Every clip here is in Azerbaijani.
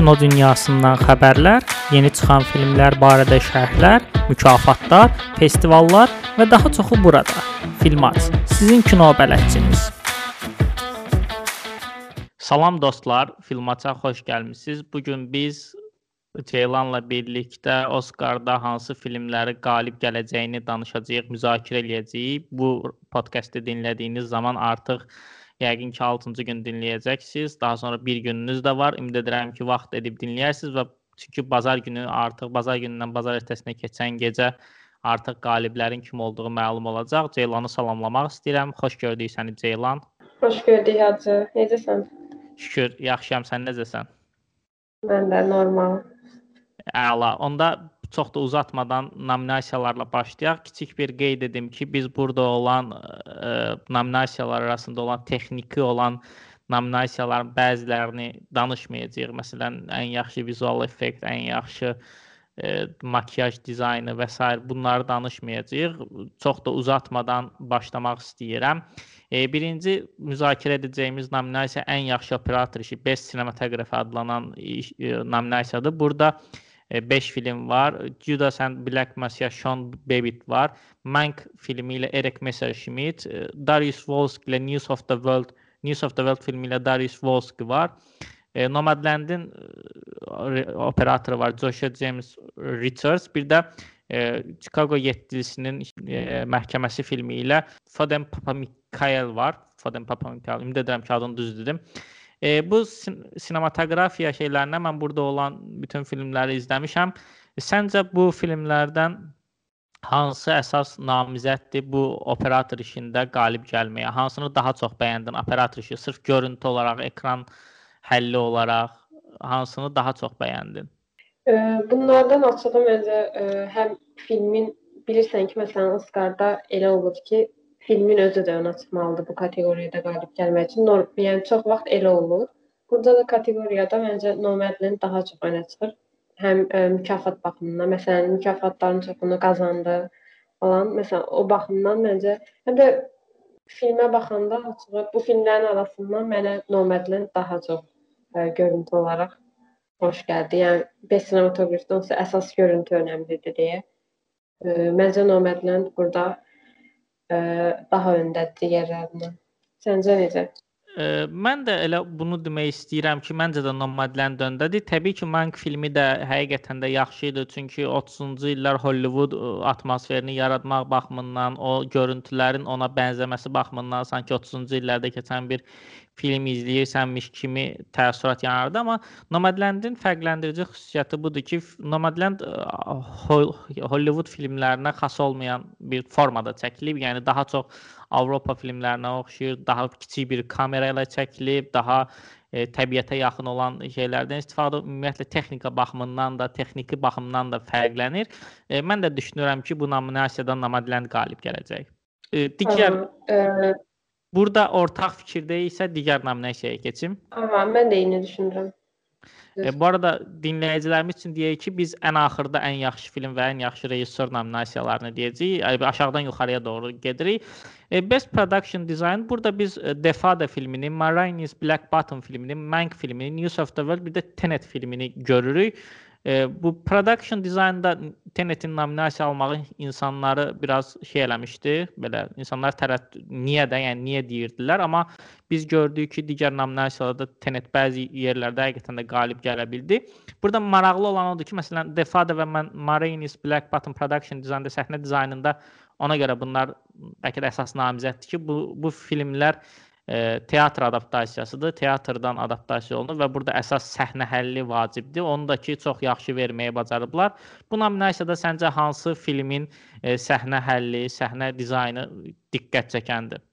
kino dünyasından xəbərlər, yeni çıxan filmlər barədə şərhlər, mükafatlar, festivallar və daha çoxu burada. Filmat, sizin kino bələdçiniz. Salam dostlar, Filmaça xoş gəlmisiniz. Bu gün biz Ceylanla birlikdə Oskarda hansı filmləri qalib gələcəyini danışacağıq, müzakirə eləyəcəyik. Bu podkastı dinlədiyiniz zaman artıq Yəqin ki 6-cı gün dinləyəcəksiniz. Daha sonra bir gününüz də var. Ümid edirəm ki, vaxt edib dinləyərsiniz və çünki bazar günü artıq bazar günündən bazar ertəsinə keçən gecə artıq qaliblərin kim olduğu məlum olacaq. Ceylanı salamlamaq istəyirəm. Xoş gördük səni Ceylan. Xoş gördük Hacı. Necəsən? Şükür, yaxşıyam. Sən necəsən? Mən də normal. Əla. Onda çox da uzatmadan nominasiyalarla başlayaq. Kiçik bir qeyd edim ki, biz burada olan ə, e, nominasiyalar arasında olan texniki olan nominasiyaların bəzilərini danışmayacağıq. Məsələn, ən yaxşı vizual effekt, ən yaxşı ə, e, makiyaj dizaynı və s. bunları danışmayacağıq. Çox da uzatmadan başlamaq istəyirəm. E, birinci müzakirə edəcəyimiz nominasiya ən yaxşı operator işi, Best Cinematography adlanan e, nominasiyadır. Burada 5 e, film var. Judas and Black Messiah Sean Babbitt var. Mank filmi ilə Eric Messerschmidt, e, Darius Wolski ilə News of the World, News of the World filmi ilə Darius Wolski var. E, Nomadland'in operatoru var Joshua James Richards. Bir də e, Chicago 7-lisinin e, məhkəməsi filmi ilə Faden Papamikael var. Faden Papamikael. Ümid edirəm ki, adını düz dedim. E, bu sin sinematografiya şeylərinə mən burada olan bütün filmləri izləmişəm. E, səncə bu filmlərdən hansı əsas namizəddir bu operator işində qalib gəlməyə? Hansını daha çox bəyəndin operator işi? Sırf görüntü olaraq, ekran həlli olaraq hansını daha çox bəyəndin? E, bunlardan açığı məncə e, həm filmin bilirsən ki, məsələn Oscarda elə olur ki, filmin özü də önə çıxmalıdır bu kateqoriyada qalib gəlmək üçün. Norm, yəni çox vaxt elə olur. Burada da kateqoriyada məncə Nomadland daha çox önə çıxır. Həm ə, e, mükafat baxımından, məsələn, mükafatların çoxunu qazandı falan. Məsələn, o baxımdan məncə həm də filmə baxanda açığı bu filmlərin arasından mənə Nomadland daha çox ə, e, görüntü olaraq xoş gəldi. Yəni best sinematografidən əsas görüntü önəmlidir deyə. Ə, e, məncə Nomadland burada daha öndədir digərlərindən. Səncə necə? Ə, mən də elə bunu demək istəyirəm ki, məncə də Nomadland öndədir. Təbii ki, Mank filmi də həqiqətən də yaxşı idi, çünki 30-cu illər Hollywood atmosferini yaratmaq baxımından, o görüntülərin ona bənzəməsi baxımından sanki 30-cu illərdə keçən bir film izləyirsənmiş kimi təəssürat yaranırdı, amma Nomadland-in fərqləndirici xüsusiyyəti budur ki, Nomadland Hollywood filmlərinə xas olmayan bir formada çəkilib, yəni daha çox Avropa filmlərinə oxşayır, daha kiçik bir kamera ilə çəkilib, daha e, təbiətə yaxın olan şeylərdən istifadə ümumiyyətlə texnika baxımından da, texniki baxımdan da fərqlənir. E, mən də düşünürəm ki, bu nominasiyada Nomadland qalib gələcək. E, digər ə, Burada ortaq fikirdəyiksə digər nominasiyaya keçim. Aha, mən də eyni düşünürəm. E, bu arada dinləyicilərimiz üçün deyək ki, biz ən axırda ən yaxşı film və ən yaxşı rejissor nominasiyalarını deyəcəyik. Aşağıdan yuxarıya doğru gedirik. E, Best Production Design burada biz e, Defada filmini, Marines Black Bottom filmini, Mank filmini, News of the World bir də Tenet filmini görürük. E, bu production designda Tenetin nominasiya almağı insanları biraz şey eləmişdi. Belə insanlar tərəddüd niyə də, yəni niyə deyirdilər, amma biz gördük ki, digər nominasiyalarda Tenet bəzi yerlərdə həqiqətən də qalib gələ bildi. Burada maraqlı olan odur ki, məsələn, Defada və Marinis Black Bottom Production Designda səhnə dizaynında ona görə bunlar bəlkə də əsas namizəddir ki, bu bu filmlər e, teatr adaptasiyasıdır. Teatrdan adaptasiya olunur və burada əsas səhnə həlli vacibdir. Onu da ki, çox yaxşı verməyə bacarıblar. Bu nominasiyada səncə hansı filmin e, səhnə həlli, səhnə dizaynı diqqət çəkəndir?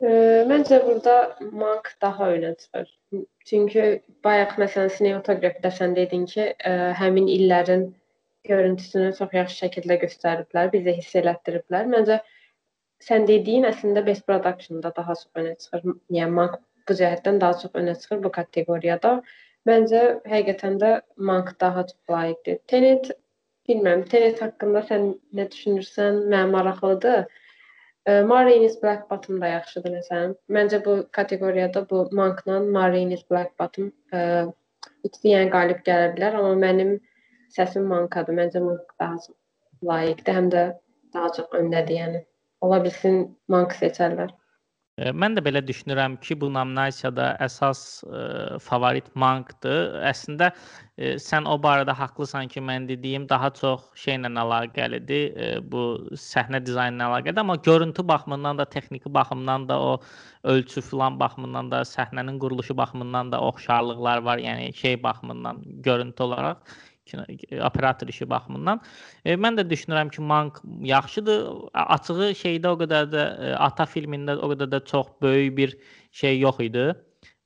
E, məncə burada Mank daha önə çıxır. Çünki bayaq məsələn sinematografidə sən dedin ki, ə, həmin illərin görüntüsünü çox yaxşı şəkildə göstəriblər, bizə hiss elətdiriblər. Məncə sən dediyin əslində best production-da daha çox önə çıxır. Yəni Mank bu cəhətdən daha çox önə çıxır bu kateqoriyada. Məncə həqiqətən də Mank daha çox layiqdir. Tenet bilmirəm, Tenet haqqında sən nə düşünürsən? Mənə maraqlıdır. Marines Black Bottom da yaxşıdır məsələn. Məncə bu kateqoriyada bu Mankla Marines Black Bottom ə, ikisi yəni qalib gələ bilər, amma mənim səsim mankadır. Məncə mank daha çox layiqdir, həm də daha çox öndədir, yəni. Ola bilsin mank seçərlər. Mən də belə düşünürəm ki, bu nominasiyada əsas ə, favorit Mankdır. Əslində ə, sən o barədə haqlısan ki, mən dediyim daha çox şeylə əlaqəlidir. Ə, bu səhnə dizaynı ilə əlaqəlidir, amma görüntü baxımından da, texniki baxımından da, o ölçü filan baxımından da, səhnənin quruluşu baxımından da oxşarlıqlar var. Yəni şey baxımından, görüntü olaraq operator işi baxımından. E, mən də düşünürəm ki, Mank yaxşıdır. Açığı şeydə o qədər də e, Ata filmində o qədər də çox böyük bir şey yox idi.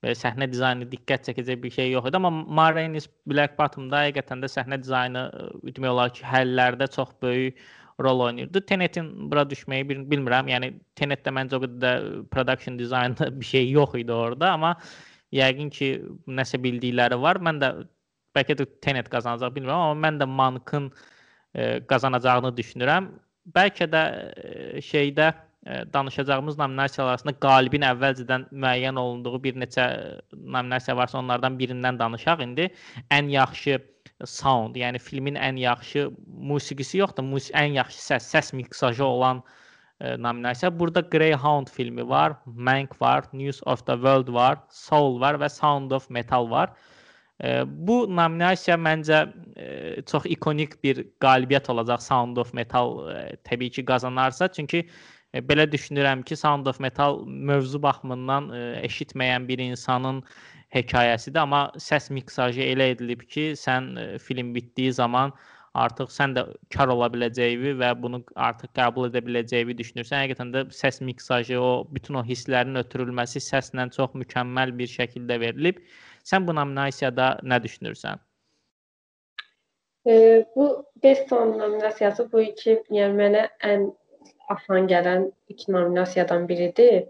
Və səhnə dizaynı diqqət çəkəcək bir şey yox idi, amma Marines Black Bottom-da həqiqətən də səhnə dizaynı e, demək olar ki, həllərdə çox böyük rol oynayırdı. Tenetin bura düşməyi bil bilmirəm. Yəni Tenetdə məncə o qədər də production dizaynında bir şey yox idi orada, amma yəqin ki, nəsə bildikləri var. Mən də bəlkə də Tenet qazanacaq bilmirəm, amma mən də Mankın e, qazanacağını düşünürəm. Bəlkə də e, şeydə e, danışacağımız nominasiyalar arasında qalibin əvvəlcədən müəyyən olunduğu bir neçə nominasiya varsa onlardan birindən danışaq indi. Ən yaxşı sound, yəni filmin ən yaxşı musiqisi yox da, mus ən yaxşı səs, səs miksajı olan e, nominasiya. Burada Greyhound filmi var, Mank var, News of the World var, Soul var və Sound of Metal var. Bu nominasiya məncə çox ikonik bir qalibiyyət olacaq Sound of Metal təbii ki qazanarsa, çünki belə düşünürəm ki, Sound of Metal mövzu baxımından eşitməyən bir insanın hekayəsidir, amma səs miksajı elə edilib ki, sən film bitdiyi zaman artıq sən də kar ola biləcəyini və bunu artıq qəbul edə biləcəyini düşünürsən. Həqiqətən də səs miksajı, o bütün o hisslərin ötürülməsi səslə çox mükəmməl bir şəkildə verilib. Sən bu nominasiyada nə düşünürsən? E, bu Best Song nominasiyası bu iki, yəni mənə ən asan gələn iki nominasiyadan biridir.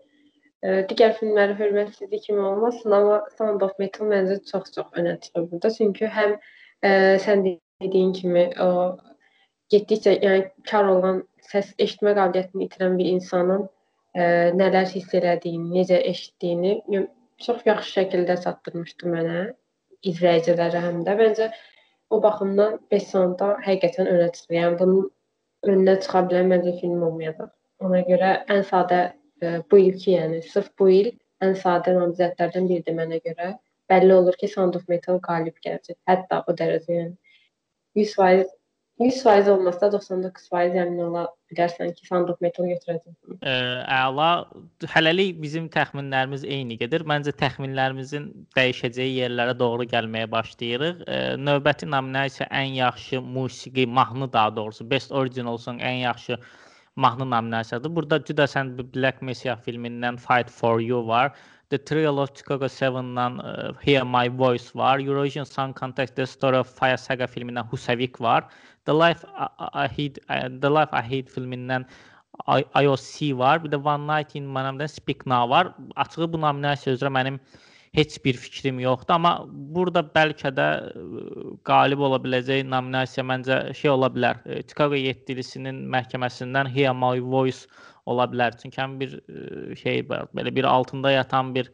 E, digər filmləri hörmətsizlik kimi olmasın, amma Sound of Metal məncə çox-çox önə çıxır burada. Çünki həm e, sən dediyin kimi o getdikcə yəni kar olan səs eşitmə qabiliyyətini itirən bir insanın ə, nələr hiss elədiyini, necə eşitdiyini çox yaxşı şəkildə çatdırmışdı mənə, izləyicilərə həm də. Məncə o baxımdan Bessonda həqiqətən önə çıxır. Yəni bunun önünə çıxa bilən məncə film olmayacaq. Ona görə ən sadə e, bu ilki, yəni sırf bu il ən sadə namizədlərdən biridir mənə görə. Bəlli olur ki, Sound of Metal qalib gələcək. Hətta o dərəcə yəni 100% 100% olmasa da 99% əmin ola bilərsən ki, of Metal götürəcəksən. Əla. Hələlik bizim təxminlərimiz eyni gedir. Məncə təxminlərimizin dəyişəcəyi yerlərə doğru gəlməyə başlayırıq. Ə, növbəti nominasiya ən yaxşı musiqi mahnı daha doğrusu Best Original Song ən yaxşı mahnı nominasiyasıdır. Burada cüda sən Black Messiah filmindən Fight for You var. The Trial of Chicago 7-dan uh, Hear My Voice var. Eurovision Song Contest The Story of Fire Saga filmindən Husavik var. The Life I, I Hate The Life Hate filmindən IOC var. Bir də One Night in Manam'dan Speak Now var. Açığı bu nominasiya üzrə mənim heç bir fikrim yoxdur, amma burada bəlkə də qalib ola biləcək nominasiya məncə şey ola bilər. Chicago yetkilisinin məhkəməsindən Hear My Voice ola bilər. Çünki həm bir şey belə bir altında yatan bir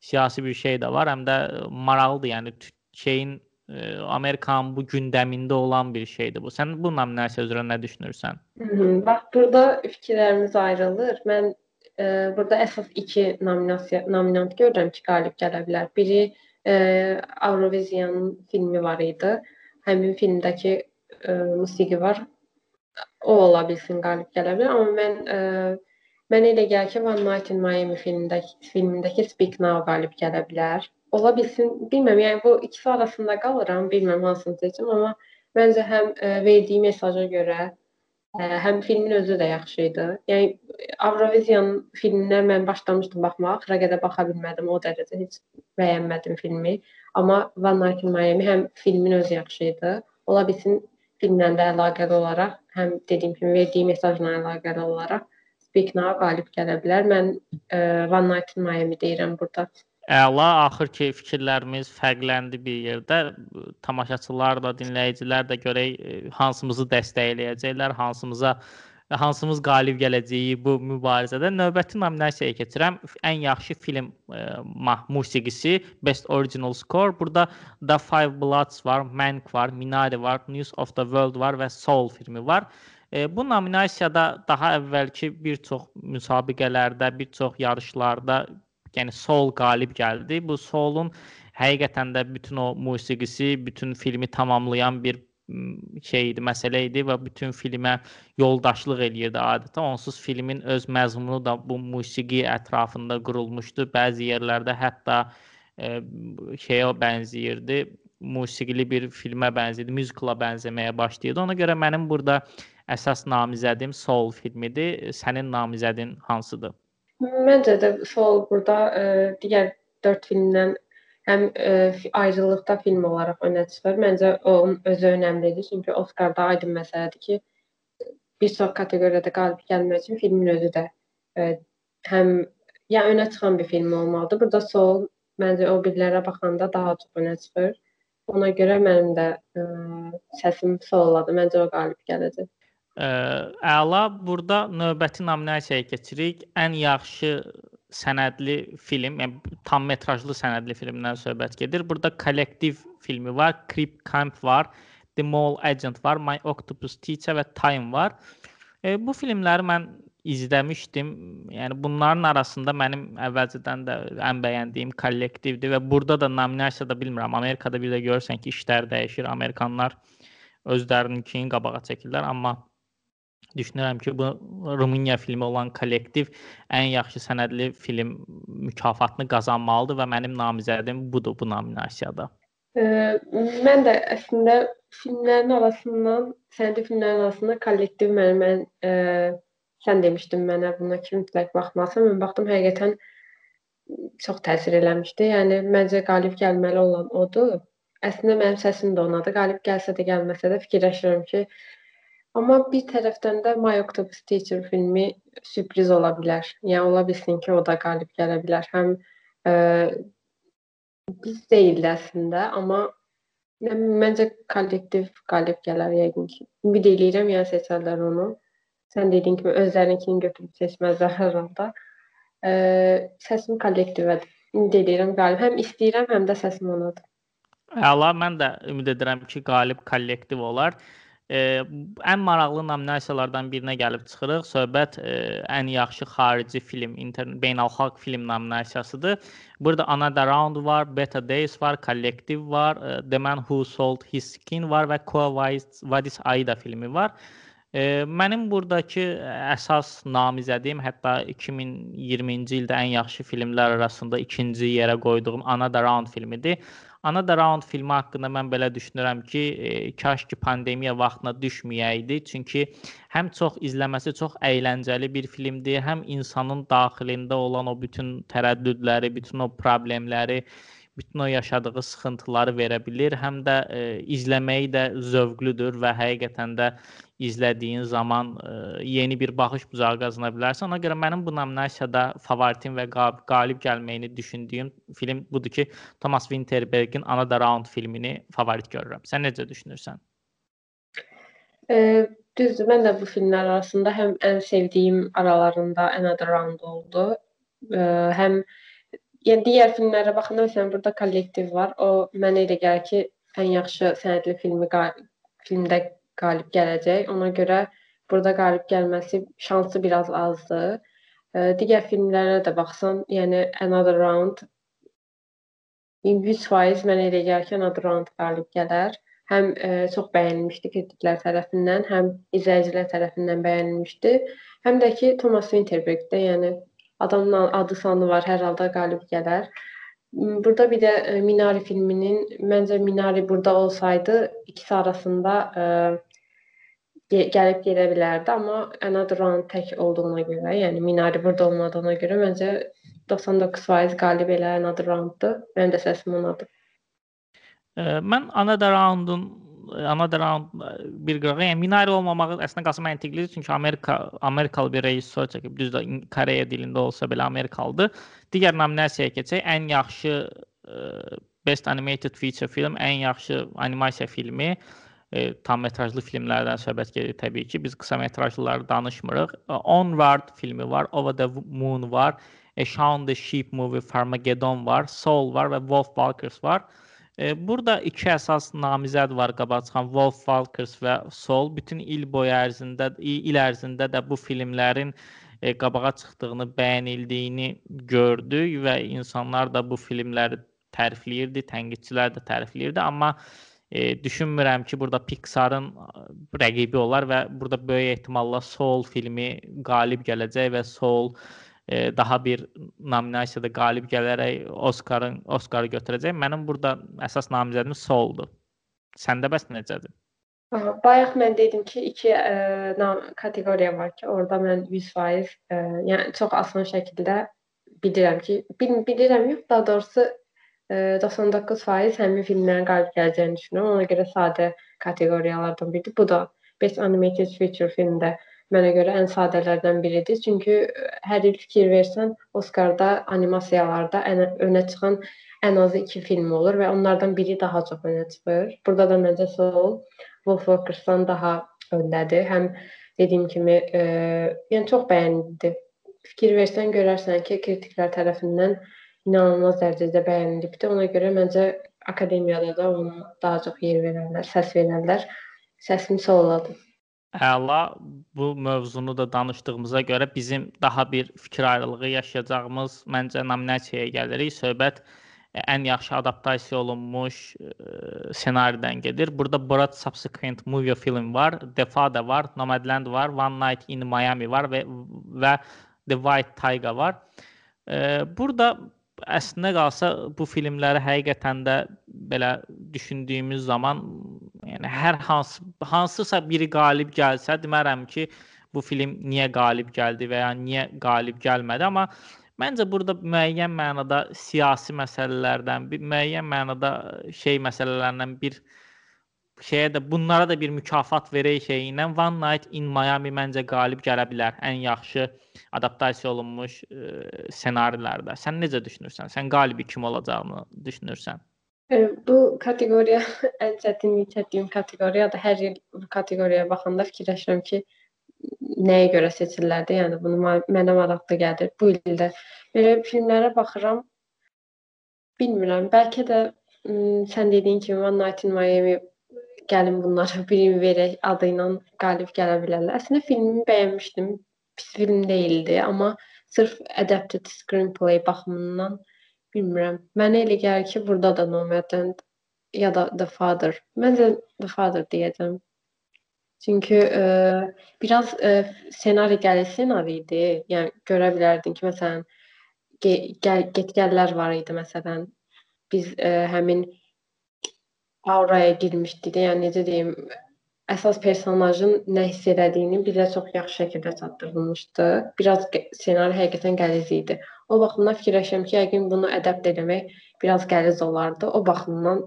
siyasi bir şey də var, həm də maraqlıdır. Yəni şeyin Amerikanın bu gündəmində olan bir şeydir bu. Sən bu nominasiya üzrə nə düşünürsən? Bax, burada fikirlərimiz ayrılır. Mən e, burada əsas iki nominasiya nominant görürəm ki, qalib gələ bilər. Biri e, Avroviziyanın filmi var idi. Həmin filmdəki e, musiqi var. O ola bilsin qalib gələ bilər, amma mən e, Mənə elə gəlir ki, One Night in Miami filmindəki filmindəki Speak Now qalib gələ bilər. Ola bilsin, bilmirəm, yəni bu ikisi arasında qalıram, bilmirəm hansını seçim, amma məncə həm ə, e, verdiyi mesaja görə, ə, e, həm filmin özü də yaxşı idi. Yəni Avroviziyanın filminə mən başlamışdım baxmağa, axıra qədər baxa bilmədim, o dərəcə heç bəyənmədim filmi. Amma One Night in Miami həm filmin özü yaxşı idi. Ola bilsin filmlə də əlaqəli olaraq, həm dediyim kimi verdiyi mesajla əlaqəli olaraq Speak-na qalib gələ bilər. Mən ə, e, One Night in Miami deyirəm burada. Əla, axır ki fikirlərimiz fərqləndi bir yerdə. Tamaşaçılar da, dinləyicilər də görək e, hansımızı dəstəkləyəcəklər, hansımıza hansımız qalib gələcəyi bu mübarizədə növbəti nominasiyaya keçirəm. Ən yaxşı film e, musiqisi Best Original Score. Burada The Five Bloods var, Mank var, Minari var, News of the World var və Soul filmi var. E, bu nominasiyada daha əvvəlki bir çox müsabiqələrdə, bir çox yarışlarda, yəni Soul qalib gəldi. Bu Soul'un həqiqətən də bütün o musiqisi, bütün filmi tamamlayan bir şey idi, məsələ idi və bütün filmə yoldaşlıq eləyirdi adətən. Onsuz filmin öz məzmunu da bu musiqi ətrafında qurulmuşdu. Bəzi yerlərdə hətta e, şeyə bənzəyirdi. Musiqili bir filmə bənzəyirdi, müzikla bənzəməyə başlayırdı. Ona görə mənim burada əsas namizədim Soul filmidir. Sənin namizədin hansıdır? Məncə də Soul burada ə, e, digər 4 filmdən həm ə, e, ayrılıqda film olaraq önə çıxır. Məncə onun özü önəmlidir. Çünki Oskarda aydın məsələdir ki, bir çox kateqoriyada qalib gəlmək üçün filmin özü də ə, e, həm ya önə çıxan bir film olmalıdır. Burada Soul məncə o birlərə baxanda daha çox önə çıxır. Ona görə mənim də ə, səsim Soul-adır. Məncə o qalib gələcək. Əla. Burada növbəti nominasiyaya keçirik. Ən yaxşı sənədli film, yəni tam metrajlı sənədli filmdən söhbət gedir. Burada kollektiv filmi var, Creep Camp var, The Mole Agent var, My Octopus Teacher və Time var. E, bu filmləri mən izləmişdim. Yəni bunların arasında mənim əvvəlcədən də ən bəyəndiyim kollektivdir və burada da nominasiyada bilmirəm. Amerikada bir də görürsən ki, işlər dəyişir. Amerikanlar özlərininkini qabağa çəkirlər, amma Düşünürəm ki, bu Rumıniya filmi olan kollektiv ən yaxşı sənədli film mükafatını qazanmalıdır və mənim namizədim budur bu nominasiyada. Ə, mən də əslində filmlərin arasından, sənədli filmlərin arasında kollektiv mənim ən ə, sən demişdin mənə buna ki, mütləq baxmalısan. Mən baxdım, həqiqətən çox təsir eləmişdi. Yəni məncə qalib gəlməli olan odur. Əslində mənim səsim də onadır. Qalib gəlsə də, gəlməsə də fikirləşirəm ki, Amma bir tərəfdən də My Octopus Teacher filmi sürpriz ola bilər. Yəni ola bilsin ki, o da qalib gələ bilər. Həm ə, e, biz deyil əslində, amma məncə kollektiv qalib gələr yəqin ki. Ümid eləyirəm yəni seçərlər onu. Sən dediyin kimi özlərininkini götürüb seçməzlər hər halda. Ə, e, səsim kollektivədir. Ümid eləyirəm qalib. Həm istəyirəm, həm də səsim onadır. Əla, mən də ümid edirəm ki, qalib kollektiv olar. E, ən maraqlı nominasiyalardan birinə gəlib çıxırıq. Söhbət e, ən yaxşı xarici film, beynəlxalq film nominasiyasıdır. Burada Another Round var, Better Days var, Collective var, e, The Man Who Sold His Skin var və Quo Vadis Aida filmi var. E, mənim buradakı əsas namizədim, hətta 2020-ci ildə ən yaxşı filmlər arasında ikinci yerə qoyduğum Another Round filmidir. Another Round filmi haqqında mən belə düşünürəm ki, e, kaş ki pandemiya vaxtına düşməyəydi. Çünki həm çox izləməsi çox əyləncəli bir filmdir, həm insanın daxilində olan o bütün tərəddüdləri, bütün o problemləri bütün o yaşadığı sıxıntıları verə bilir, həm də e, izləməyi də zövqlüdür və həqiqətən də izlədiyin zaman e, yeni bir baxış bucağı qazana bilərsən. Ona görə mənim bu nominasiyada favoritim və qalib gəlməyini düşündüyüm film budur ki, Thomas Winterbergin Another Round filmini favorit görürəm. Sən necə düşünürsən? E, düzdür, mən də bu filmlər arasında həm ən sevdiyim aralarında Another Round oldu. E, həm Yəni digər filmlərə baxanda məsələn burada kollektiv var. O mənə elə gəlir ki, ən yaxşı sənədli filmi filmdə qalib gələcək. Ona görə burada qalib gəlməsi şansı biraz azdır. E, digər filmlərə də baxsan, yəni Another Round 100% mənə elə gəlir ki, Another Round qalib gələr. Həm e, çox bəyənilmişdi kritiklər tərəfindən, həm izləyicilər tərəfindən bəyənilmişdi. Həm də ki, Thomas Winterberg-də, yəni Adamın adı sanı var, hər halda qalib gələr. Burada bir də e, Minari filminin məncə Minari burada olsaydı ikisi arasında e, gəlib gedə bilərdi, amma Another Round tək olduğuna görə, yəni Minari burada olmadığına görə məncə 99% qalib elə Another Round-dur. Mənim də səsim onadır. Mən Another Round-un Another Round bir qırağa. Yəni Minari olmamağı əslində qalsa məntiqlidir, çünki Amerika Amerikalı bir rejissor çəkib, düzdür, Koreya dilində olsa belə Amerikalıdır. Digər nominasiyaya keçək. Ən yaxşı Best Animated Feature Film, ən yaxşı animasiya filmi e, tam metrajlı filmlərdən söhbət gedir təbii ki. Biz qısa metrajlıları danışmırıq. Onward filmi var, Over the Moon var, A Shaun the Sheep movie, Farmageddon var, Soul var və Wolf Walkers var. E, burada iki əsas namizəd var qabağa çıxan Wolf Walkers və Soul. Bütün il boyu ərzində, il ərzində də bu filmlərin e, qabağa çıxdığını, bəyənildiyini gördük və insanlar da bu filmləri tərifləyirdi, tənqidçilər də tərifləyirdi, amma e, düşünmürəm ki, burada Pixarın rəqibi olar və burada böyük ehtimalla Soul filmi qalib gələcək və Soul e, daha bir nominasiyada qalib gələrək Oscarın Oscarı götürəcək. Mənim burada əsas namizədim Soul-dur. Səndə bəs necədir? Bayaq mən dedim ki, iki ə, e, kateqoriya var ki, orada mən 100% ə, e, yəni çox asan şəkildə bilirəm ki, bil bilirəm yox, daha doğrusu 99% həmin filmlərin qalib gələcəyini düşünürəm. Ona görə sadə kateqoriyalardan biridir. Bu da Best Animated Feature filmdə mənə görə ən sadələrdən biridir. Çünki hər il fikir versən, Oscarda animasiyalarda ən önə çıxan ən azı 2 film olur və onlardan biri daha çox önə çıxır. Burada da məncə Soul Wolf Walkers-dan daha öndədir. Həm dediyim kimi, e, yəni çox bəyənildi. Fikir versən görərsən ki, kritiklər tərəfindən inanılmaz dərəcədə bəyənilibdi. Ona görə məncə akademiyada da ona daha çox yer verərlər, səs verərlər. Səsim soladı. Əla, bu mövzunu da danışdığımıza görə bizim daha bir fikir ayrılığı yaşayacağımız məncə nominasiyaya gəlirik. Söhbət e, ən yaxşı adaptasiya olunmuş ə, e, ssenaridən gedir. Burada Borat Subsequent Movie film var, Defa da var, Nomadland var, One Night in Miami var və və The White Tiger var. E, burada əslində qalsa bu filmləri həqiqətən də belə düşündüyümüz zaman yəni hər hansı hansısa biri qalib gəlsə demərəm ki, bu film niyə qalib gəldi və ya niyə qalib gəlmədi, amma məncə burada müəyyən mənada siyasi məsələlərdən, bir müəyyən mənada şey məsələlərdən bir şeyə də bunlara da bir mükafat verək şeyi ilə One Night in Miami məncə qalib gələ bilər. Ən yaxşı adaptasiya olunmuş e, ssenarilərdə. Sən necə düşünürsən? Sən qalibi kim olacağını düşünürsən? E, bu kateqoriya ən çətinlik çəkdiyim kateqoriyadır. Hər il bu kateqoriyaya baxanda fikirləşirəm ki, nəyə görə seçirlərdi? Yəni bunu mənə maraqlı gəlir. Bu ildə belə filmlərə baxıram. Bilmirəm, bəlkə də sən dediyin kimi One Night in Miami gəlin bunlara birini verək adı ilə qalib gələ bilərlər. Əslində filmi bəyənmişdim. Pis film deyildi, amma sırf adapted screenplay baxımından bilmirəm. Mənə elə gəlir ki, burada da Nomadland ya da The Father. Məncə The Father deyəcəm. Çünki e, biraz e, ssenari gəli ssenari idi. Yəni görə bilərdin ki, məsələn, gəl get-gəllər var idi məsələn. Biz e, həmin auraya girmişdi də, yəni necə deyim, əsas personajın nə hiss elədiyini bizə çox yaxşı şəkildə çatdırılmışdı. Biraz ssenari həqiqətən qəliz idi. O baxımdan fikirləşirəm ki, yəqin bunu adapt etmək biraz qəliz olardı. O baxımdan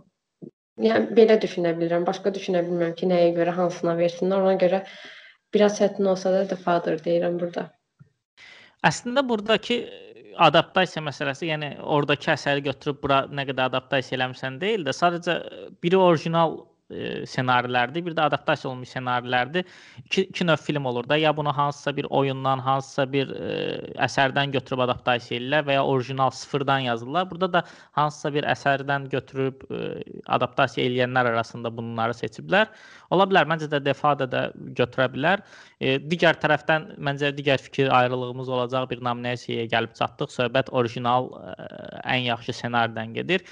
yəni belə düşünə bilirəm. Başqa düşünə bilmirəm ki, nəyə görə hansına versinlər. Ona görə biraz çətin olsa da Father deyirəm burada. Əslində burdakı adaptasiya məsələsi, yəni ordakı əsəri götürüb bura nə qədər adaptasiya eləmisən deyil də, sadəcə biri orijinal e, ssenarilərdir, bir də adaptasiya olunmuş ssenarilərdir. İki, iki növ film olur da, ya bunu hansısa bir oyundan, hansısa bir e, əsərdən götürüb adaptasiya edirlər və ya orijinal sıfırdan yazırlar. Burada da hansısa bir əsərdən götürüb e, adaptasiya edənlər arasında bunları seçiblər. Ola bilər, məncə də Defada da götürə bilər. E, digər tərəfdən məncə digər fikir ayrılığımız olacaq bir nominasiyaya gəlib çatdıq. Söhbət orijinal e, ən yaxşı ssenaridən gedir.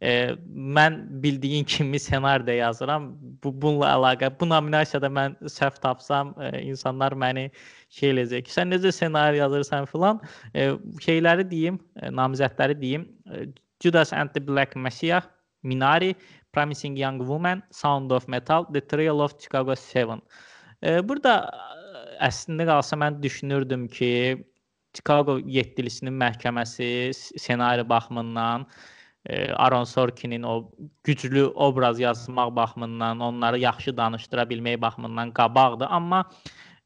E, mən bildiyin kimi ssenaridə yazıram. Bu bununla əlaqə bu nominasiyada mən səhv tapsam, ə, e, insanlar məni şey eləyəcək sən necə ssenari yazırsan filan. E, şeyləri deyim, e, namizədləri deyim. Judas and the Black Messiah, Minari, Promising Young Woman, Sound of Metal, The Trial of Chicago 7. E, burada əslində qalsa mən düşünürdüm ki, Chicago yetkilisinin məhkəməsi ssenari baxımından e, Aaron Sorkinin o güclü obraz yazmaq baxımından, onları yaxşı danışdıra bilmək baxımından qabaqdır, amma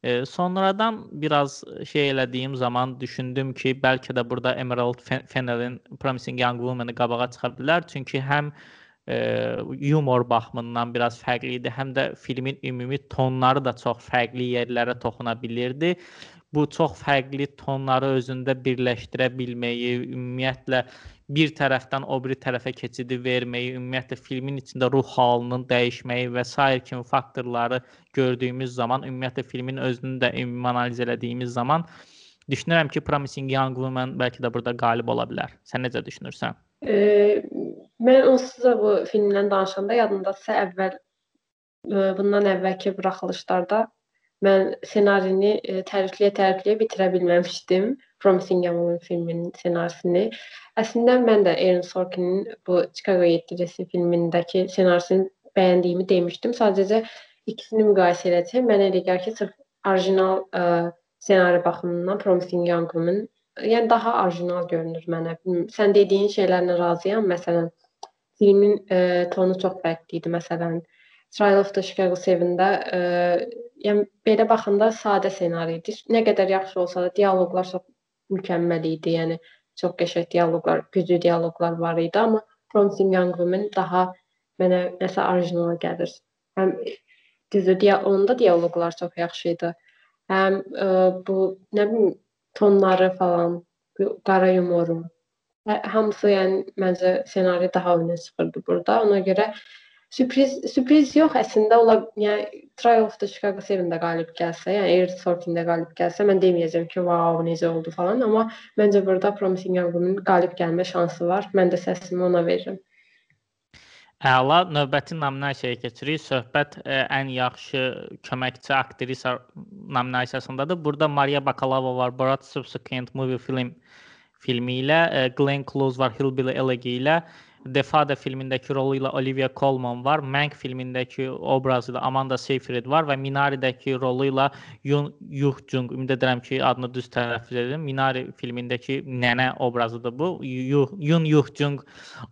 e, sonradan biraz şey elədiyim zaman düşündüm ki, bəlkə də burada Emerald Fennelin Promising Young Woman-ı qabağa çıxa bilər, çünki həm e, yumor baxımından biraz fərqli idi. Həm də filmin ümumi tonları da çox fərqli yerlərə toxuna bilirdi. Bu çox fərqli tonları özündə birləşdirə bilməyi, ümumiyyətlə bir tərəfdən o biri tərəfə keçidi verməyi, ümumiyyətlə filmin içində ruh halının dəyişməyi və sair kimi faktorları gördüyümüz zaman, ümumiyyətlə filmin özünü də ümumi analiz elədiyimiz zaman düşünürəm ki, Promising Young Woman bəlkə də burada qalib ola bilər. Sən necə düşünürsən? E, mən onsuz da bu filmdən danışanda yadımdasa əvvəl bundan əvvəlki buraxılışlarda mən ssenarini e, tərifləyə-tərifləyə bitirə bilməmişdim. Promising Young Woman filminin ssenarisini. Əslində mən də Aaron Sorkin'in bu Chicago 7-ci filmindəki ssenarisini bəyəndiyimi demişdim. Sadəcə ikisini müqayisə etsəm, mənə elə gəlir ki, sırf orijinal ə, ssenari baxımından Promising Young Woman yəni daha orijinal görünür mənə. Sən dediyin şeylərlə razıyam. Məsələn, filmin e, tonu çox fərqli idi. Məsələn, Trial of the Chicago 7-də e, yəni belə baxanda sadə ssenari idi. Nə qədər yaxşı olsa da dialoqlar çox mükəmməl idi. Yəni çox qəşəng dialoqlar, güclü dialoqlar var idi, amma Promising Young Woman daha mənə nəsə orijinal gəlir. Həm düzdür, dia onda dialoqlar çox yaxşı idi həm ə, bu nə bilim tonları falan, qara yumoru. Hə, hamısı yəni məncə ssenari daha önə çıxırdı burada. Ona görə sürpriz sürpriz yox əslində ola yəni Trial of the Chicago 7-də qalib gəlsə, yəni Air Sorting-də qalib gəlsə, mən deməyəcəm ki, "Wow, necə oldu" falan, amma məncə burada Promising Young Woman qalib gəlmə şansı var. Mən də səsimi ona verirəm. Əla, növbəti nominasiyaya keçirik. Söhbət ə, e, ən yaxşı köməkçi aktrisa nominasiyasındadır. Burada Maria Bakalova var, Borat Subsequent Movie Film filmi ilə, ə, e, Glenn Close var Hillbilly Elegy ilə, Defada filmindəki rolu ilə Olivia Colman var, Mank filmindəki obrazı ilə Amanda Seyfried var və Minari-dəki rolu ilə Yun Yuh Jung, ümid edirəm ki, adını düz tələffüz edirəm. Minari filmindəki nənə obrazıdır bu. Yuh, Yun Yuh Jung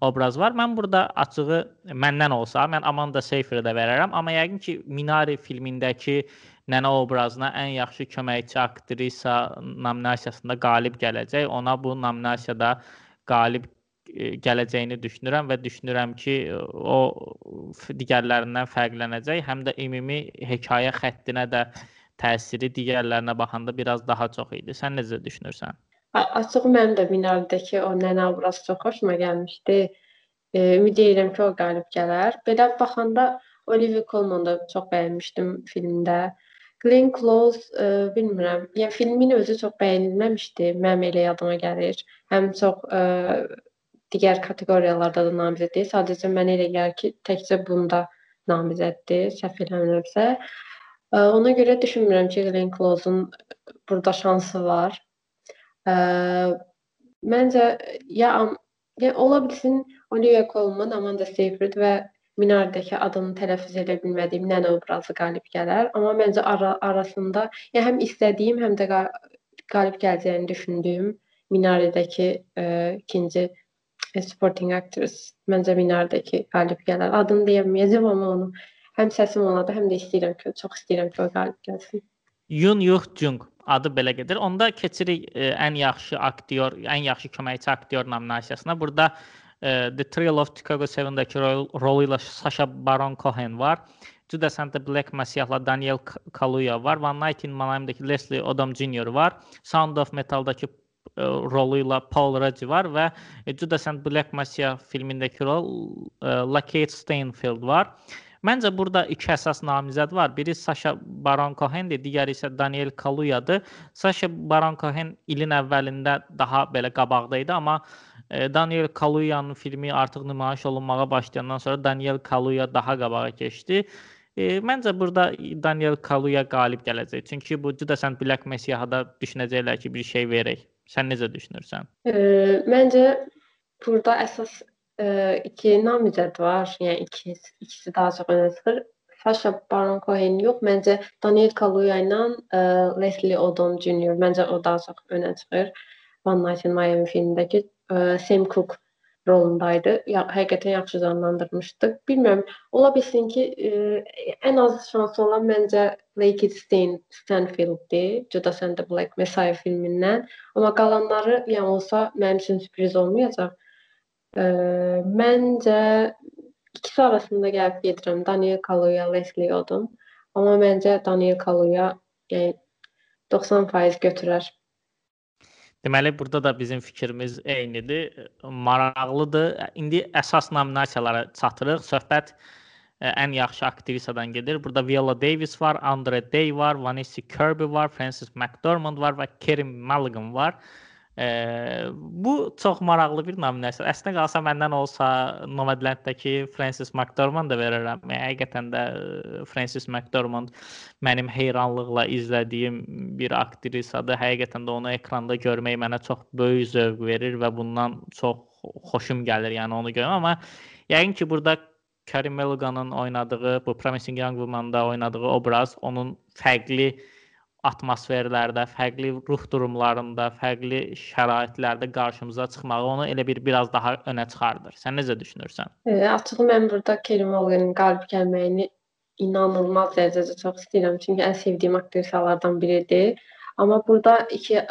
obrazı var. Mən burada açığı məndən olsa, mən Amanda Seyfriedə verərəm, amma yəqin ki, Minari filmindəki nənə obrazına ən yaxşı köməkçi aktrisa nominasiyasında qalib gələcək. Ona bu nominasiyada qalib gələcəyini düşünürəm və düşünürəm ki, o digərlərindən fərqlənəcək. Həm də ümumi hekayə xəttinə də təsiri digərlərinə baxanda biraz daha çox idi. Sən necə düşünürsən? Açıq mənim də Minardakı o nənə obrazı çox xoşuma gəlmişdi. E, ümid edirəm ki, o qalib gələr. Belə baxanda Olivia Colman da çox bəyənmişdim filmdə. Glenn Close e, bilmirəm. Yəni filmin özü çox bəyənilməmişdi. Mənim elə yadıma gəlir. Həm çox e, digər kateqoriyalarda da namizəddir. Sadəcə mənə elə gəlir ki, təkcə bunda namizəddir, səhv eləmirəmsə. Ona görə düşünmürəm ki, Glenn Close-un burada şansı var. Məncə ya ya ola bilsin Olivia Colman, Amanda Seyfried və Minardakı adını tələffüz edə bilmədiyim nənə obrazı qalib gələr. Amma məncə ara arasında ya həm istədiyim, həm də qalib gələcəyini düşündüyüm Minaredəki ə, ikinci supporting actress məncə Minardakı qalib gələr. Adını deyə bilməyəcəm amma onu həm səsim onadı, həm də istəyirəm ki, çox istəyirəm ki, o qalib gəlsin. Yun Yuh Jung adı belə gedir. Onda keçirik ə, e, ən yaxşı aktyor, ən yaxşı köməkçi aktyor nominasiyasına. Burada ə, e, The Thrill of Chicago 7-dəki rol, rolu ilə Sasha Baron Cohen var. Judas and the Black Messiah'la Daniel Kaluuya var. One Night in Miami'dəki Leslie Odom Jr. var. Sound of Metal'dakı E, rolu ilə Paul Rudd var və Judas and Black Messiah filmindəki rol e, Lakeith Stanfield var. Məncə burada iki əsas namizəd var. Biri Sasha Baron Cohen-dir, digəri isə Daniel Kaluuya-dır. Sasha Baron Cohen ilin əvvəlində daha belə qabaqda idi, amma Daniel Kaluuya-nın filmi artıq nümayiş olunmağa başlayandan sonra Daniel Kaluuya daha qabağa keçdi. E, məncə burada Daniel Kaluuya qalib gələcək. Çünki bu Judas and Black Messiah-da düşünəcəklər ki, bir şey verək. Sən necə düşünürsən? E, məncə burada əsas e, iki namizəd var. Yəni iki ikisi daha çox önə çıxır. Sasha Baron Cohen yox, məncə Daniel Kaluuya ilə e, Leslie Odom Jr. məncə o daha çox önə çıxır. One Night in Miami filmindəki e, Sam Cooke rolundaydı. Ya, həqiqətən yaxşı canlandırmışdı. Bilmirəm, ola bilsin ki, e, ən az şansı olan məncə Lake Stein Stanfield-dir, Judas and the Black Messiah filmindən. Amma qalanları yəni olsa mənim üçün sürpriz olmayacaq. E, məncə ikisi arasında gəlib gedirəm. Daniel Kaluuya, Leslie Odom. Amma məncə Daniel Kaluuya yəni 90% götürər. Deməli burada da bizim fikrimiz eynidir. Maraqlıdır. İndi əsas nominasiyalara çatırıq. Söhbət ən yaxşı aktrisadan gedir. Burada Viola Davis var, Andre Day var, Vanessa Kirby var, Frances McDormand var və Kerry Mulligan var. E, bu çox maraqlı bir nominasiya. Əslində qalsa məndən olsa Nomadland-dakı Frances McDormand da verərəm. Yəni, həqiqətən də Frances McDormand mənim heyranlıqla izlədiyim bir aktrisadır. Həqiqətən də onu ekranda görmək mənə çox böyük zövq verir və bundan çox xoşum gəlir, yəni onu görmək. Amma yəqin ki, burada Karim Mulliganın oynadığı, bu Promising Young Woman-da oynadığı obraz onun fərqli atmosferlərdə, fərqli ruh durumlarında, fərqli şəraitlərdə qarşımıza çıxmağı onu elə bir biraz daha önə çıxardır. Sən necə düşünürsən? E, açığı mən burada Kerim Mulliganın qalib gəlməyini inanılmaz dərəcədə çox istəyirəm. Çünki ən sevdiyim aktrisalardan biridir. Amma burada iki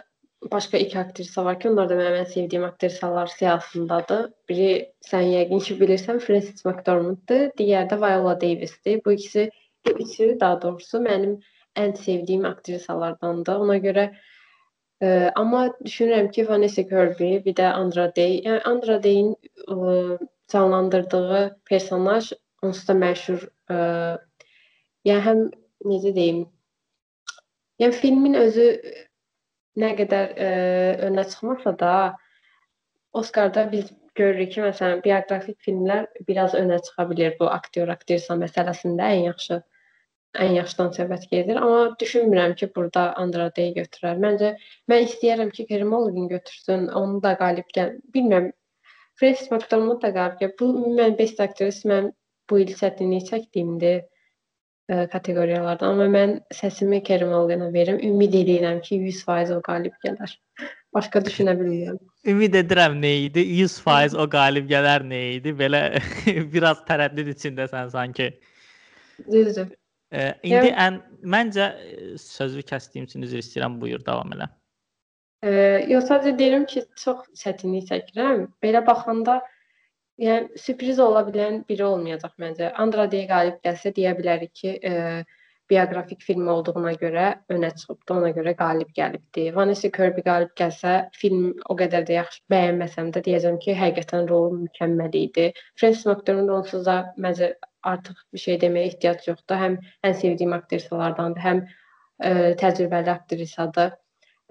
başqa iki aktrisa var ki, onlar da mənim ən sevdiyim aktrisalar siyahısındadır. Biri sən yəqin ki bilirsən, Frances McDormanddır, digəri də Viola Davisdir. Bu ikisi, bu üçü daha doğrusu mənim ən sevdiyim aktrisalardandır. Ona görə ə, amma düşünürəm ki, Vanessa Kirby, bir də Andra Day, yəni Andra Day-in canlandırdığı personaj onsuz da məşhur ə, yəni həm necə deyim, yəni filmin özü nə qədər ə, önə çıxmasa da Oskarda biz görürük ki, məsələn, bioqrafik filmlər biraz önə çıxa bilər bu aktyor, aktrisa məsələsində ən yaxşı ən yaxşıdan söhbət gedir. Amma düşünmürəm ki, burada Andradeyi götürər. Məncə mən istəyirəm ki, Mulligan götürsün, onu da qalib gəl. Bilmirəm. Frances McDormand da qalib gəl. Bu mən best actress mən bu il çətinlik çəkdiyimdir ə, kateqoriyalardan. Amma mən səsimi Mulligana verim. Ümid edirəm ki, 100% o qalib gələr. Başqa düşünə bilmirəm. Ümid edirəm nə idi? 100% o qalib gələr nə idi? Belə biraz tərəddüd içindəsən sanki. Düzdür. Ə, indi yəni, ən məncə sözü kəsdiyim üçün üzr istəyirəm. Buyur, davam elə. Ə, yox, sadəcə deyirəm ki, çox çətinlik çəkirəm. Belə baxanda yəni sürpriz ola bilən biri olmayacaq məncə. Andrade qalib gəlsə deyə bilərik ki, ə, bioqrafik film olduğuna görə önə çıxıbdı, ona görə qalib gəlibdi. Vanessa Kirby qalib gəlsə, film o qədər də yaxşı bəyənməsəm də deyəcəm ki, həqiqətən rolu mükəmməl idi. Frances McDormand onsuz da məncə artıq bir şey deməyə ehtiyac yoxdur. Həm ən sevdiyim aktrisalardandır, həm ə, e, təcrübəli aktrisadır.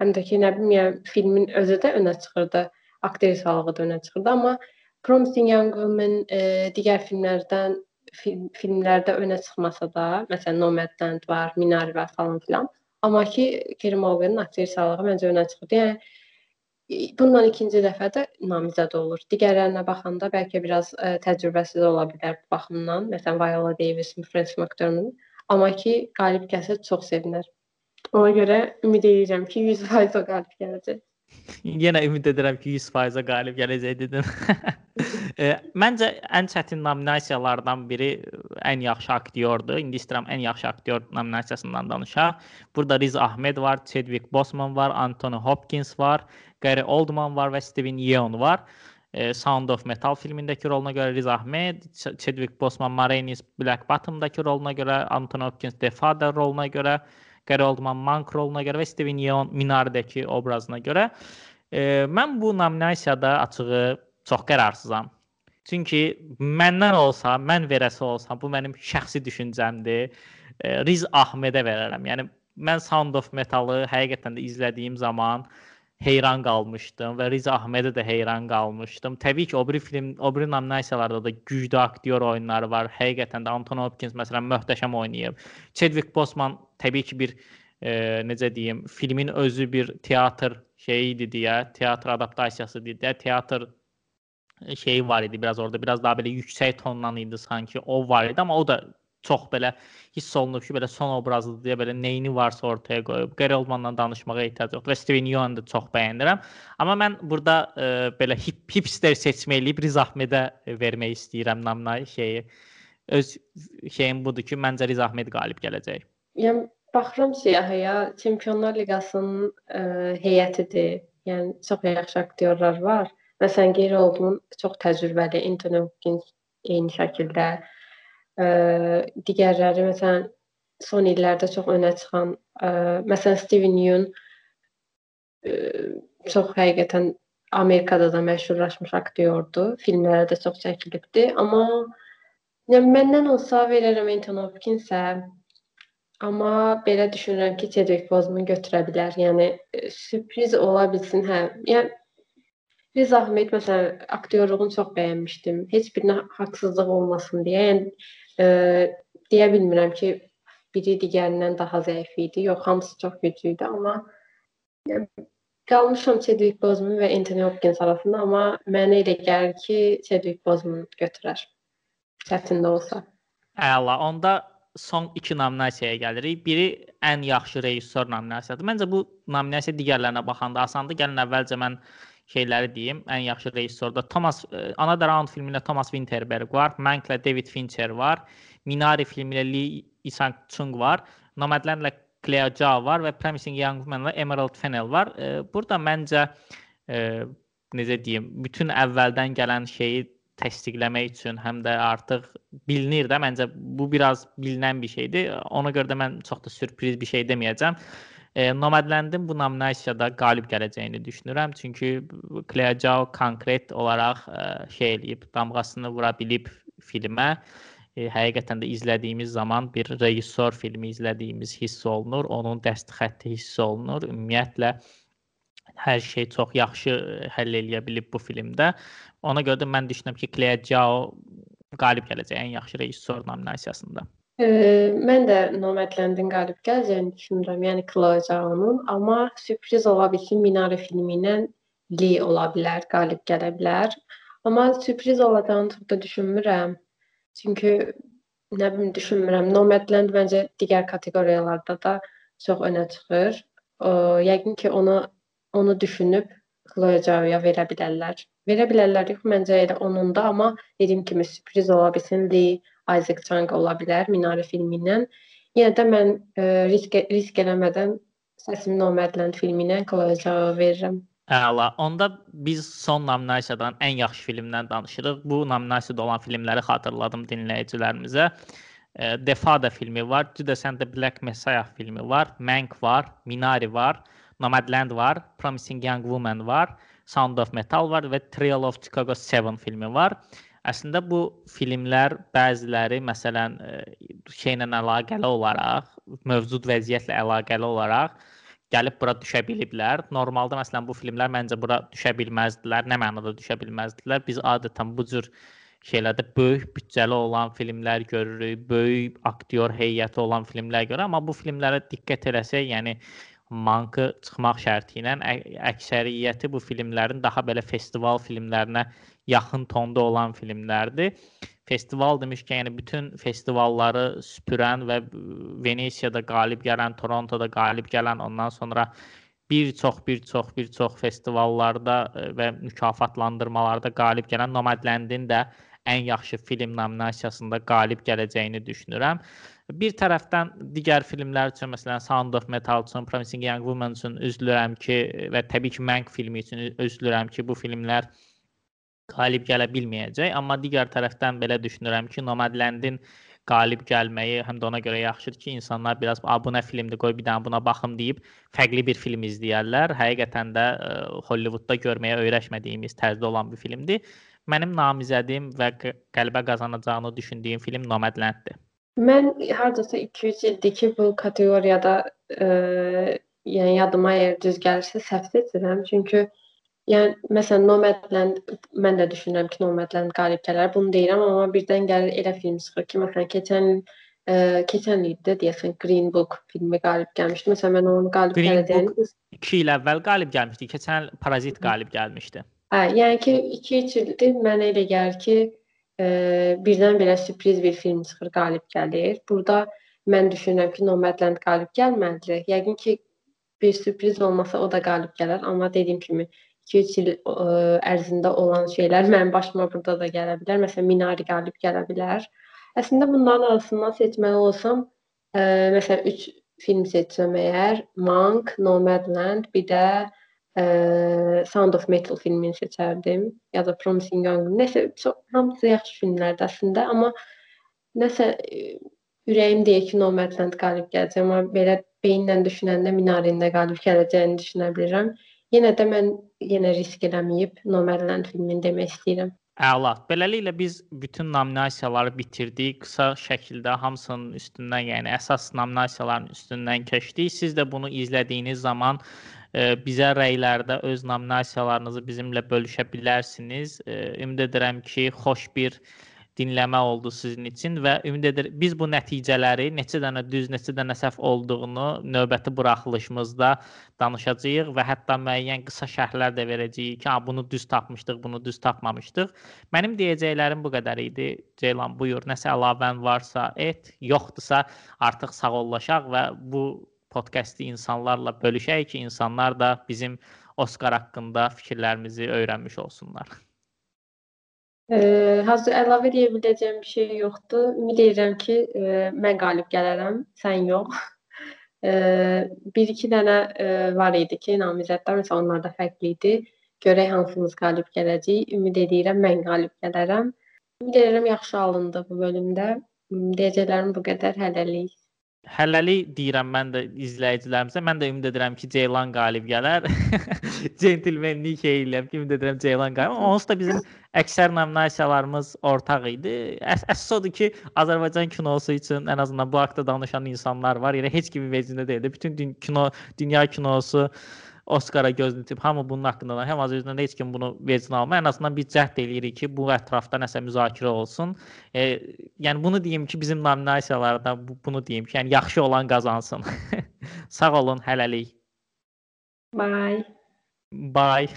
Həm də ki, nə bilim, yəni filmin özü də önə çıxırdı, aktrisalığı da önə çıxırdı, amma Promising Young Woman ə, e, digər filmlərdən film, filmlərdə önə çıxmasa da, məsələn Nomadland var, Minari var falan filan. Amma ki, Kerim Mulliganın aktrisalığı məncə önə çıxırdı. Yəni Bundan ikinci dəfə də namizəd olur. Digərlərinə baxanda bəlkə biraz ə, e, təcrübəsiz ola bilər bu baxımdan. Məsələn, Viola Davis, Frances McDormand. Amma ki, qalib gəlsə çox sevinər. Ona görə ümid edirəm ki, 100% o qalib gələcək. Yenə ümid edirəm ki, 100%-a qalib gələcək dedim. e, məncə ən çətin nominasiyalardan biri ən yaxşı aktyordur. İndi istəyirəm ən yaxşı aktyor nominasiyasından danışaq. Burada Riz Ahmed var, Chadwick Boseman var, Anthony Hopkins var, Gary Oldman var və Steven Yeun var. E, Sound of Metal filmindəki roluna görə Riz Ahmed, Chadwick Boseman Marines Black Bottom-dakı roluna görə, Anthony Hopkins The Father roluna görə, Gary Oldman Monk roluna görə və Steven Yeun Minari-dəki obrazına görə. E, mən bu nominasiyada açığı çox qərarsızam. Çünki məndən olsa, mən verəsi olsam, bu mənim şəxsi düşüncəmdir. E, Riz Ahmedə verərəm. Yəni mən Sound of Metal-ı həqiqətən də izlədiyim zaman heyran qalmışdım və Riz Ahmedə də heyran qalmışdım. Təbii ki, o biri film, o biri nominasiyalarda da güclü aktyor oyunları var. Həqiqətən də Anthony Hopkins məsələn möhtəşəm oynayıb. Chadwick Boseman təbii ki, bir e, necə deyim, filmin özü bir teatr şeyi idi deyə, teatr adaptasiyası idi deyə, teatr şeyi var idi biraz orada, biraz daha belə yüksək tondan idi sanki. O var idi, amma o da çox belə hiss olunur ki, belə son obrazıdır deyə belə nəyini varsa ortaya qoyub. Gary Oldmanla danışmağa ehtiyac yoxdur və Steven Yeun da çox bəyənirəm. Amma mən burada e, belə hip hipster seçməyib Riz Ahmedə vermək istəyirəm namına şeyi. Öz şeyim budur ki, məncə Riz Ahmed qalib gələcək. Yəni baxıram siyahıya, Çempionlar Liqasının e, heyətidir. Yəni çox yaxşı aktyorlar var. Məsələn, Gary Oldman çox təcrübəli, Anthony Hopkins eyni şəkildə ə, digərləri məsələn son illərdə çox önə çıxan ə, məsələn Steven Yeun ə, çox həqiqətən Amerikada da məşhurlaşmış aktyordur. Filmlərə də çox çəkilibdi, amma yəni məndən olsa verərəm Anthony Hopkins-ə. Amma belə düşünürəm ki, Chadwick Boseman götürə bilər. Yəni sürpriz ola bilsin, hə. Yəni Riz Ahmed məsələn aktyorluğunu çox bəyənmişdim. Heç birinə haqsızlıq olmasın deyə. Yəni e, deyə bilmirəm ki, biri digərindən daha zəif idi. Yox, hamısı çox güclü idi, amma yəni, qalmışam Chadwick Boseman və Anthony Hopkins arasında, amma mənə elə gəlir ki, Chadwick Boseman götürər. Çətin də olsa. Əla. Onda son 2 nominasiyaya gəlirik. Biri ən yaxşı rejissor nominasiyasıdır. Məncə bu nominasiya digərlərinə baxanda asandır. Gəlin əvvəlcə mən şeyləri deyim. Ən yaxşı rejissorda Thomas e, Another Round filmi ilə Thomas Winterberg var, Mank-lə David Fincher var, Minari filmi ilə Lee Isang-chung var, Nomadland-lə Clea Zhao var və Promising Young Woman-lə Emerald Fennell var. E, burada məncə e, necə deyim, bütün əvvəldən gələn şeyi təsdiqləmək üçün həm də artıq bilinir də məncə bu biraz bilinən bir şeydir. Ona görə də mən çox da sürpriz bir şey deməyəcəm. E, Nomadlandin bu nominasiyada qalib gələcəyini düşünürəm. Çünki Clea Zhao konkret olaraq e, şey eləyib, damğasını vura bilib filmə. E, həqiqətən də izlədiyimiz zaman bir rejissor filmi izlədiyimiz hiss olunur, onun dəst xətti hiss olunur. Ümumiyyətlə hər şey çox yaxşı həll eləyə bilib bu filmdə. Ona görə də mən düşünürəm ki, Clea Zhao qalib gələcək ən yaxşı rejissor nominasiyasında. Ə, mən də Nomadlandin qalib gələcəyini düşünürəm. Yəni Chloe Zhao'nun, amma sürpriz ola bilsin Minari filmi ilə Lee ola bilər, qalib gələ bilər. Amma sürpriz olacağını çox da düşünmürəm. Çünki nə bilim düşünmürəm. Nomadland məncə digər kateqoriyalarda da çox önə çıxır. Ə, yəqin ki, onu onu düşünüb Zhao'ya verə bilərlər. Verə bilərlər yox, məncə elə onun da, amma dediyim kimi sürpriz ola bilsin Lee Isaac Chung ola bilər Minare filmindən. Yenə də mən ə, e, risk risk eləmədən səsimi Nomadland filmindən Chloe verirəm. Əla. Onda biz son nominasiyadan ən yaxşı filmdən danışırıq. Bu nominasiyada olan filmləri xatırladım dinləyicilərimizə. Father filmi var, and the Black Messiah filmi var, Mank var, Minari var, Nomadland var, Promising Young Woman var, Sound of Metal var və Trial of Chicago 7 filmi var. Əslində bu filmlər bəziləri məsələn e, şeylə əlaqəli olaraq, mövcud vəziyyətlə əlaqəli olaraq gəlib bura düşə biliblər. Normalda məsələn bu filmlər məncə bura düşə bilməzdilər. Nə mənada düşə bilməzdilər? Biz adətən bu cür şeylərdə böyük büdcəli olan filmlər görürük, böyük aktyor heyəti olan filmlər görürük, amma bu filmlərə diqqət eləsək, yəni mankı çıxmaq şərti ilə əksəriyyəti bu filmlərin daha belə festival filmlərinə yaxın tonda olan filmlərdir. Festival demişkən, yəni bütün festivalları süpürən və Venesiyada qalib gələn, Torontoda qalib gələn, ondan sonra bir çox bir çox bir çox festivallarda və mükafatlandırmalarda qalib gələn Nomadlandin də ən yaxşı film nominasiyasında qalib gələcəyini düşünürəm. Bir tərəfdən digər filmlər üçün, məsələn, Sound of Metal üçün, Promising Young Woman üçün üzülürəm ki, və təbii ki, Mank filmi üçün üzülürəm ki, bu filmlər qalib gələ bilməyəcək, amma digər tərəfdən belə düşünürəm ki, Nomadlandin qalib gəlməyi həm də ona görə yaxşıdır ki, insanlar biraz a bu nə filmdir, qoy bir dənə buna baxım deyib fərqli bir film izləyərlər. Həqiqətən də ə, Hollywoodda görməyə öyrəşmədiyimiz tərzdə olan bir filmdir. Mənim namizədim və qələbə qazanacağını düşündüyüm film Nomadlanddir. Mən hardasa 2-3 ildir ki, bu kateqoriyada ə, yəni yadıma əgər düz gəlirsə səhv seçirəm. Çünki yəni məsələn Nomadland mən də düşünürəm ki, Nomadland qalib gələr. Bunu deyirəm, amma birdən gəlir elə film çıxır ki, məsələn keçən ə, keçən ildə deyəsən Green Book filmi qalib gəlmişdi. Məsələn mən onun qalib Green gələcəyini Book 2 il əvvəl qalib gəlmişdi. Keçən il Parazit qalib gəlmişdi. Hə, yəni ki 2-3 ildir mənə elə gəlir ki, e, birdən-birə sürpriz bir film çıxır, qalib gəlir. Burada mən düşünürəm ki, Nomadland qalib gəlməlidir. Yəqin ki, bir sürpriz olmasa o da qalib gələr, amma dediyim kimi 2-3 il e, ərzində olan şeylər mənim başıma burada da gələ bilər. Məsələn, Minari qalib gələ bilər. Əslində bunların arasından seçməli olsam, e, məsələn 3 film seçsəm əgər, Mank, Nomadland, bir də ə, Sound of Metal filmini seçərdim ya da Promising Young. Nəsə çox hamısı yaxşı filmlərdir əslində, amma nəsə ürəyim deyir ki, Nomadland qalib gələcək, amma belə beyinlə düşünəndə Minarində qalib gələcəyini düşünə bilirəm. Yenə də mən yenə risk eləməyib Nomadland filmini demək istəyirəm. Əla. Beləliklə biz bütün nominasiyaları bitirdik. Qısa şəkildə hamısının üstündən, yəni əsas nominasiyaların üstündən keçdik. Siz də bunu izlədiyiniz zaman bizə rəylərdə öz nominasiyalarınızı bizimlə bölüşə bilərsiniz. Ümid edirəm ki, xoş bir dinləmə oldu sizin üçün və ümid edirəm biz bu nəticələri neçə dənə düz, neçə dənə səhv olduğunu növbəti buraxılışımızda danışacağıq və hətta müəyyən qısa şərhlər də verəcəyik ki, ha bunu düz tapmışdıq, bunu düz tapmamışdıq. Mənim deyəcəklərim bu qədər idi. Ceylan buyur, nəsə əlavən varsa et, yoxdursa artıq sağollaşaq və bu podkastı insanlarla bölüşək ki, insanlar da bizim Oskar haqqında fikirlərimizi öyrənmiş olsunlar. E, hazır əlavə edə biləcəyim bir şey yoxdur. Ümid edirəm ki, e, mən qalib gələrəm, sən yox. E, bir-iki dənə e, var idi ki, namizədlər məsələn onlar da fərqli idi. Görək hansımız qalib gələcək. Ümid edirəm mən qalib gələrəm. Ümid edirəm yaxşı alındı bu bölümdə. Deyəcəklərim bu qədər hələlik. Hələlik deyirəm mən də izləyicilərimizə. Mən də ümid edirəm ki, Ceylan qalib gələr. Centilmenlik eləyirəm ki, ümid edirəm Ceylan qalib. Onsuz da bizim əksər nominasiyalarımız ortaq idi. Əs əsas odur ki, Azərbaycan kinosu üçün ən azından bu haqqda danışan insanlar var. Yəni heç kimin vecində deyildi. Bütün dün kino, dünya kinosu Oskara gözünü tip hamı bunun haqqında da həm Azərbaycanda heç kim bunu vecinə almır. Ən azından biz cəhd eləyirik ki, bu ətrafda nəsə müzakirə olsun. E, yəni bunu deyim ki, bizim nominasiyalarda bu, bunu deyim ki, yəni yaxşı olan qazansın. Sağ olun, hələlik. Bye. Bye.